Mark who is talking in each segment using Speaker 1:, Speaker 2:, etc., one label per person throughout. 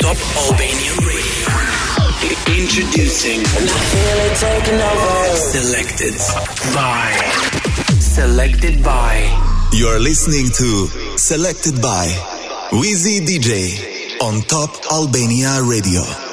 Speaker 1: Top Albanian Radio. Introducing. Selected by. Selected by.
Speaker 2: You're listening to Selected by Wizii DJ on Top Albania Radio.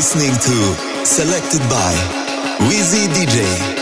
Speaker 3: Listening to Selected by Wizii DJ.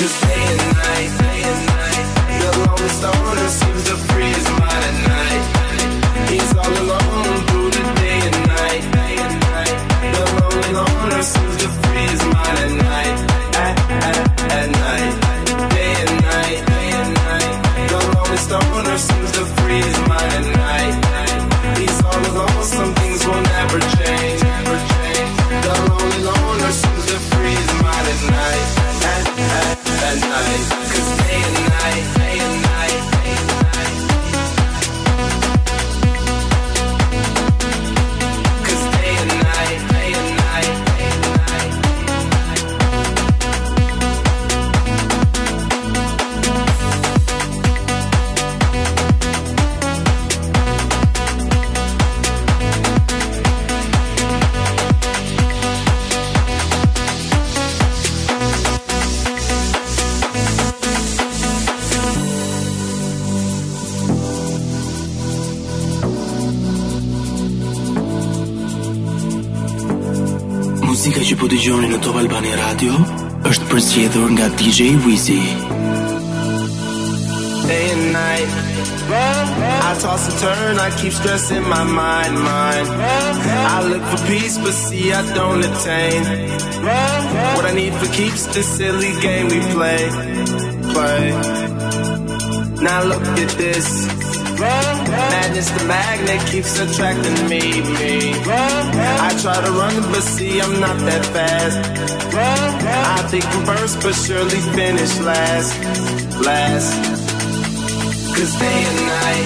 Speaker 4: Day and night, day and night, the seems to night. He's all alone through the day and night, day and night, the lonely loner seems to
Speaker 1: Rozjedor nga DJ Wizii
Speaker 4: Day and night. I toss and turn, I keep stressing my mind, mind. I look for peace, but see I don't attain. What I need for keeps this silly game we play, play. Now look at this. Madness, the magnet keeps attracting me, me. I try to run, but see I'm not that fast. I think I'm first, but surely finish last. Last. Cause day and night.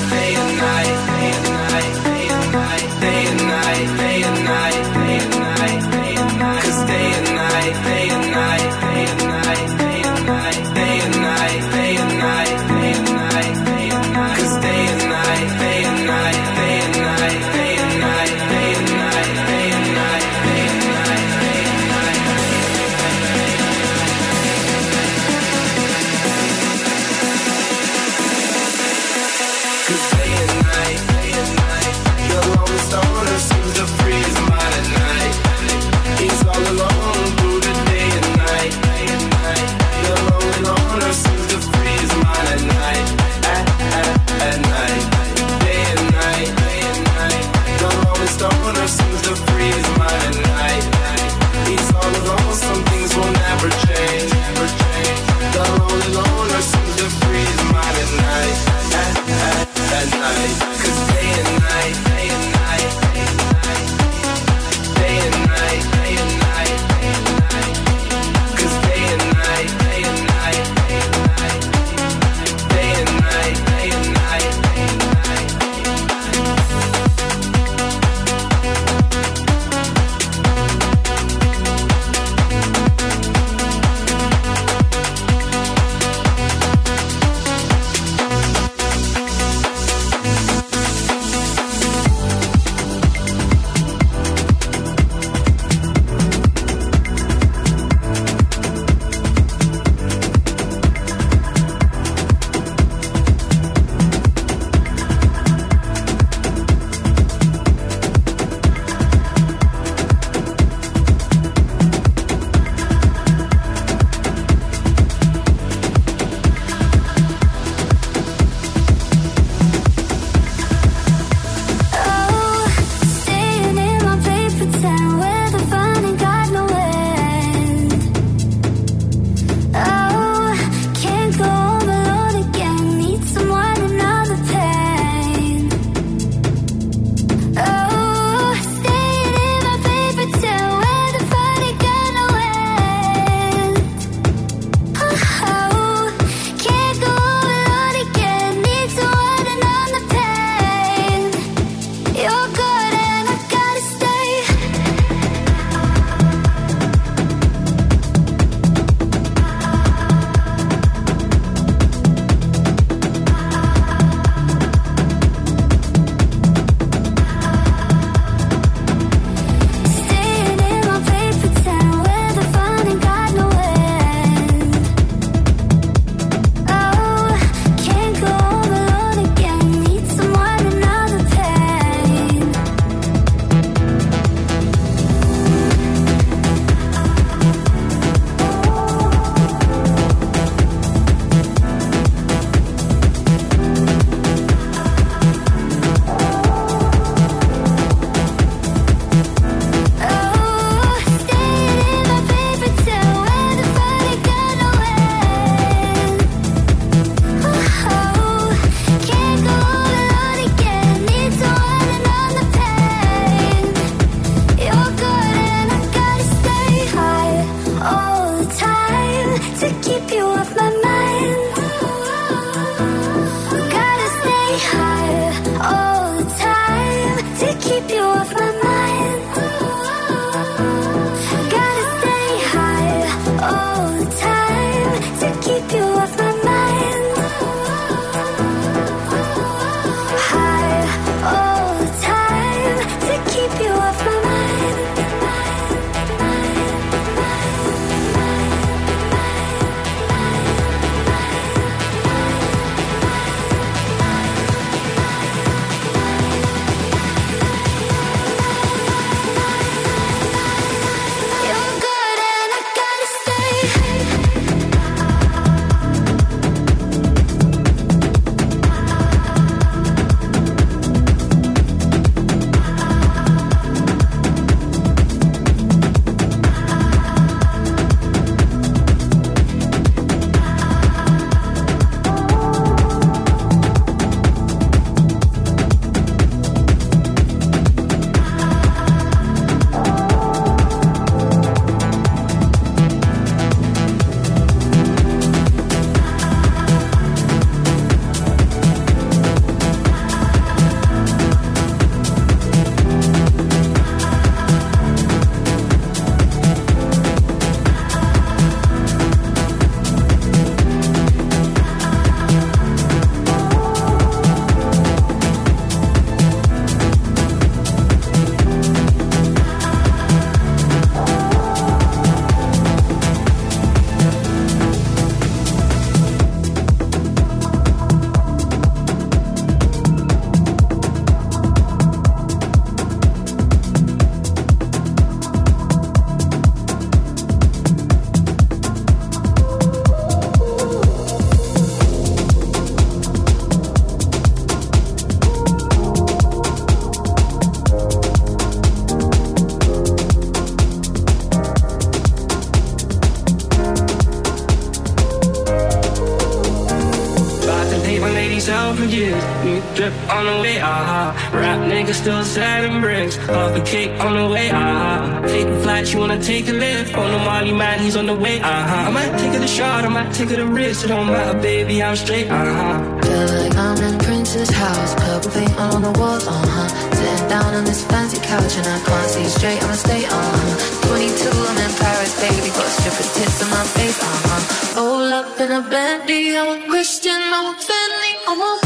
Speaker 5: Take a lift. On the Molly man, he's on the way, ah. Uh-huh. I might take it a shot, I might take it a risk. It don't matter, baby, I'm straight, ah. Uh-huh.
Speaker 6: Feel like I'm in Prince's house, purple paint on the walls, uh huh. Sitting down on this fancy couch and I can't see straight, I'ma stay on. Uh-huh. 22, I'm in Paris, baby, got stripper tits on my face, uh huh. Roll up in a Bentley, I'm a Christian, I'm a Fendi, I'm a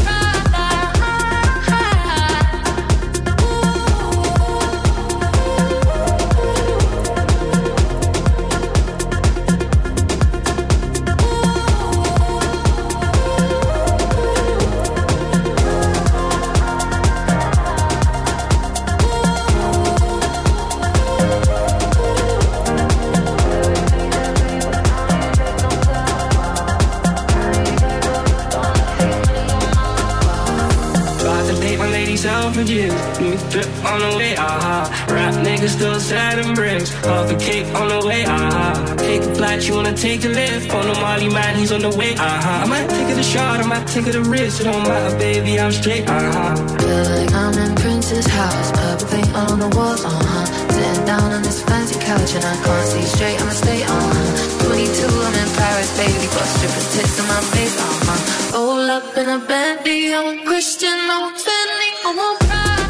Speaker 5: drip on the way. Uh-huh. Rap niggas still selling bricks. Off a cake on the way. Uh-huh. Take a flight, you wanna take a lift. On the Molly man, he's on the way. Uh-huh. I might take it a shot, I might take it a risk. It don't matter, baby, I'm straight, aha.
Speaker 6: Feel like I'm in Prince's house. Purple paint on the walls, uh huh. Sitting down on this fancy couch and I can't see straight, I'ma stay on. Uh-huh. 22, I'm in Paris, baby. Got stripper tits on my face, uh huh. Roll up in a Bentley, I'm a Christian, I'm a Fendi, I'm a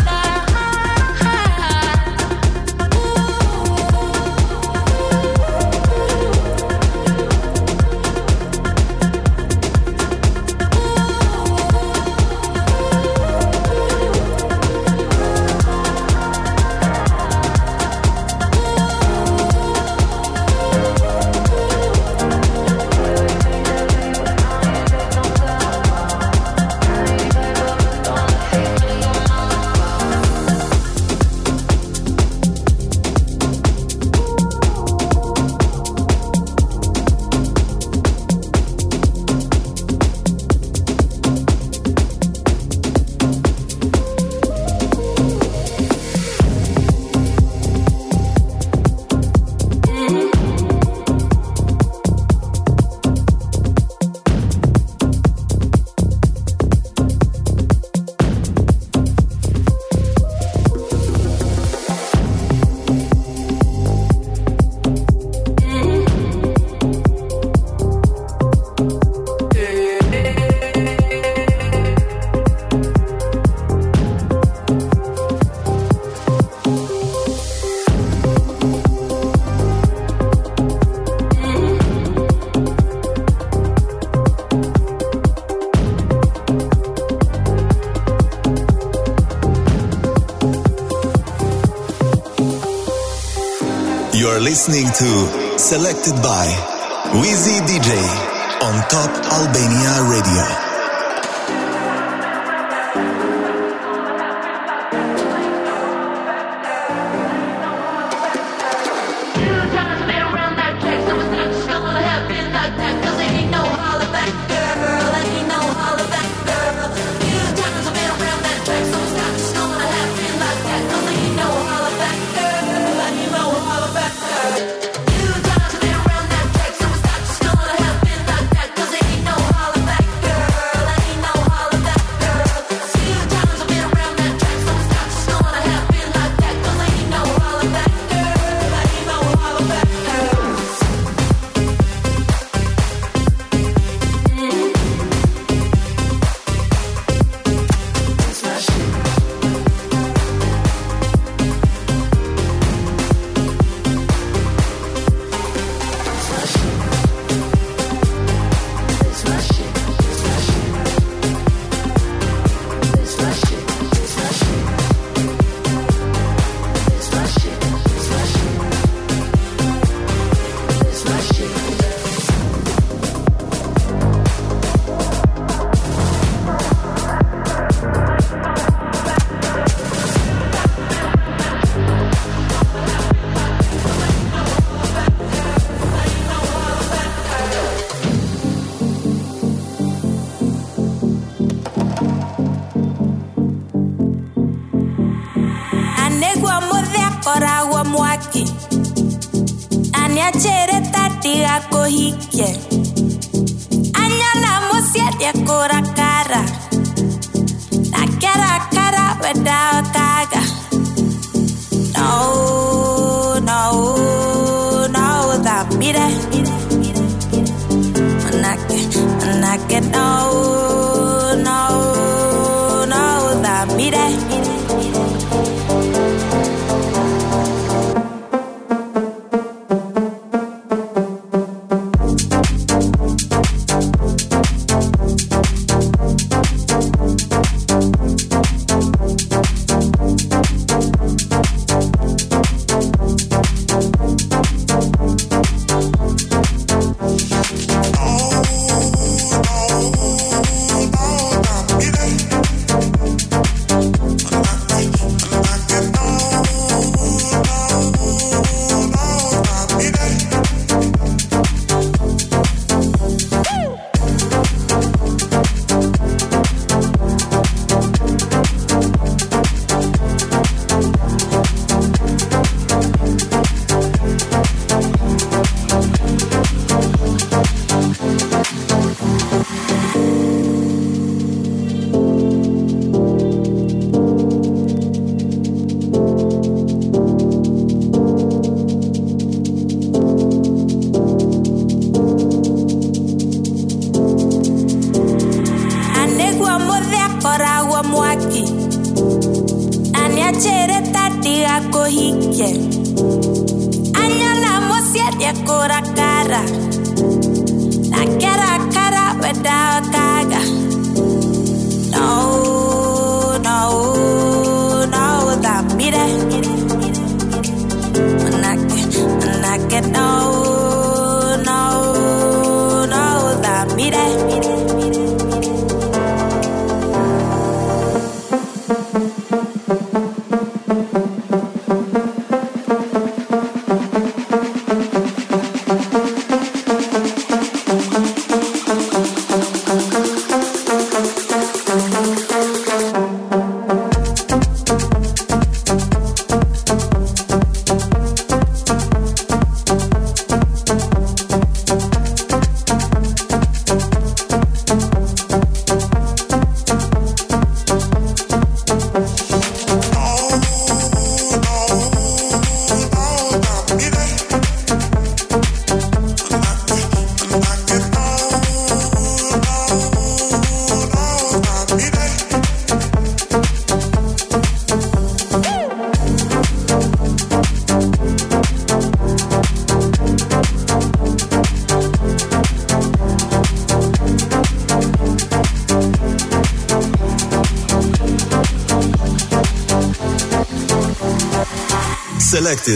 Speaker 7: listening to Selected by Wizii DJ on Top Albania Radio.
Speaker 8: Without Gaga.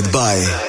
Speaker 9: By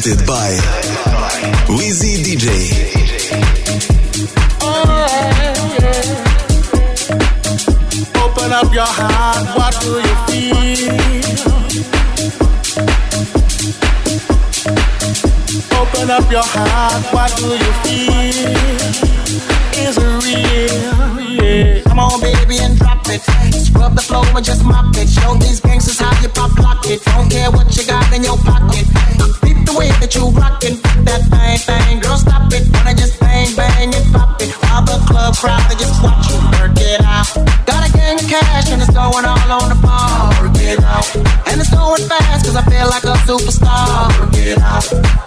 Speaker 10: Selected by Wizii DJ.
Speaker 11: Open up your heart, what do you feel? Open up your heart, what do you feel? Is it real? Yeah.
Speaker 12: Come on, baby, and drop it. Scrub the floor and just mop it. Show these gangsters how you pop lock it. Don't care what you got in your pocket. Beat the way that you rockin'. That thing, thing, girl, stop it. Wanna just bang, bang and pop it. While the club crowd, they just watch you work it out. Of cash and it's going all on the ball. And it's going fast cause I feel like a superstar.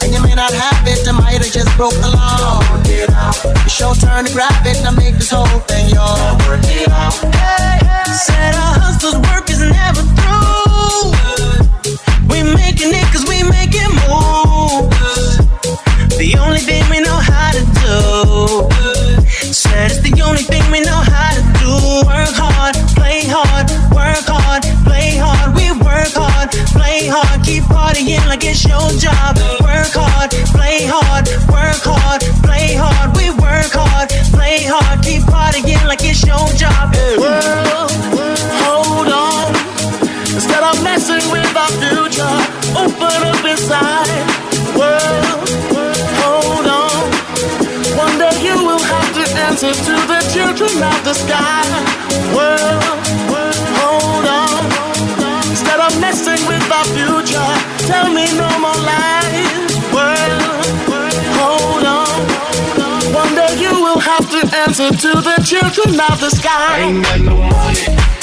Speaker 12: And you may not have it, I might have just broke the law. It's your turn to grab it and make this whole thing yours. Hey, hey.
Speaker 3: Said our hustle's work is never through. We making it cause we make it move. It's your job. Work hard, play hard, work hard, play hard. We work hard, play hard, keep partying like it's your job.
Speaker 11: Well, hold on. Instead of messing with our future, open up inside. Well, hold on. One day you will have to answer to the children of the sky. Well, hold answer to the children of the sky.
Speaker 2: ain't got no money.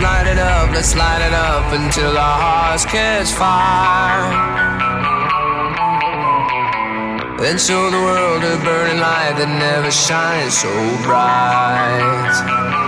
Speaker 4: Let's light it up, let's light it up until our hearts catch fire. Then show the world a burning light that never shines so bright.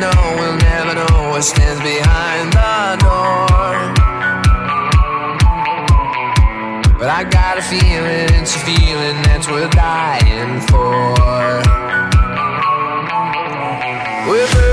Speaker 4: know, we'll never know what stands behind the door. But I got a feeling, it's a feeling that's worth dying for. We're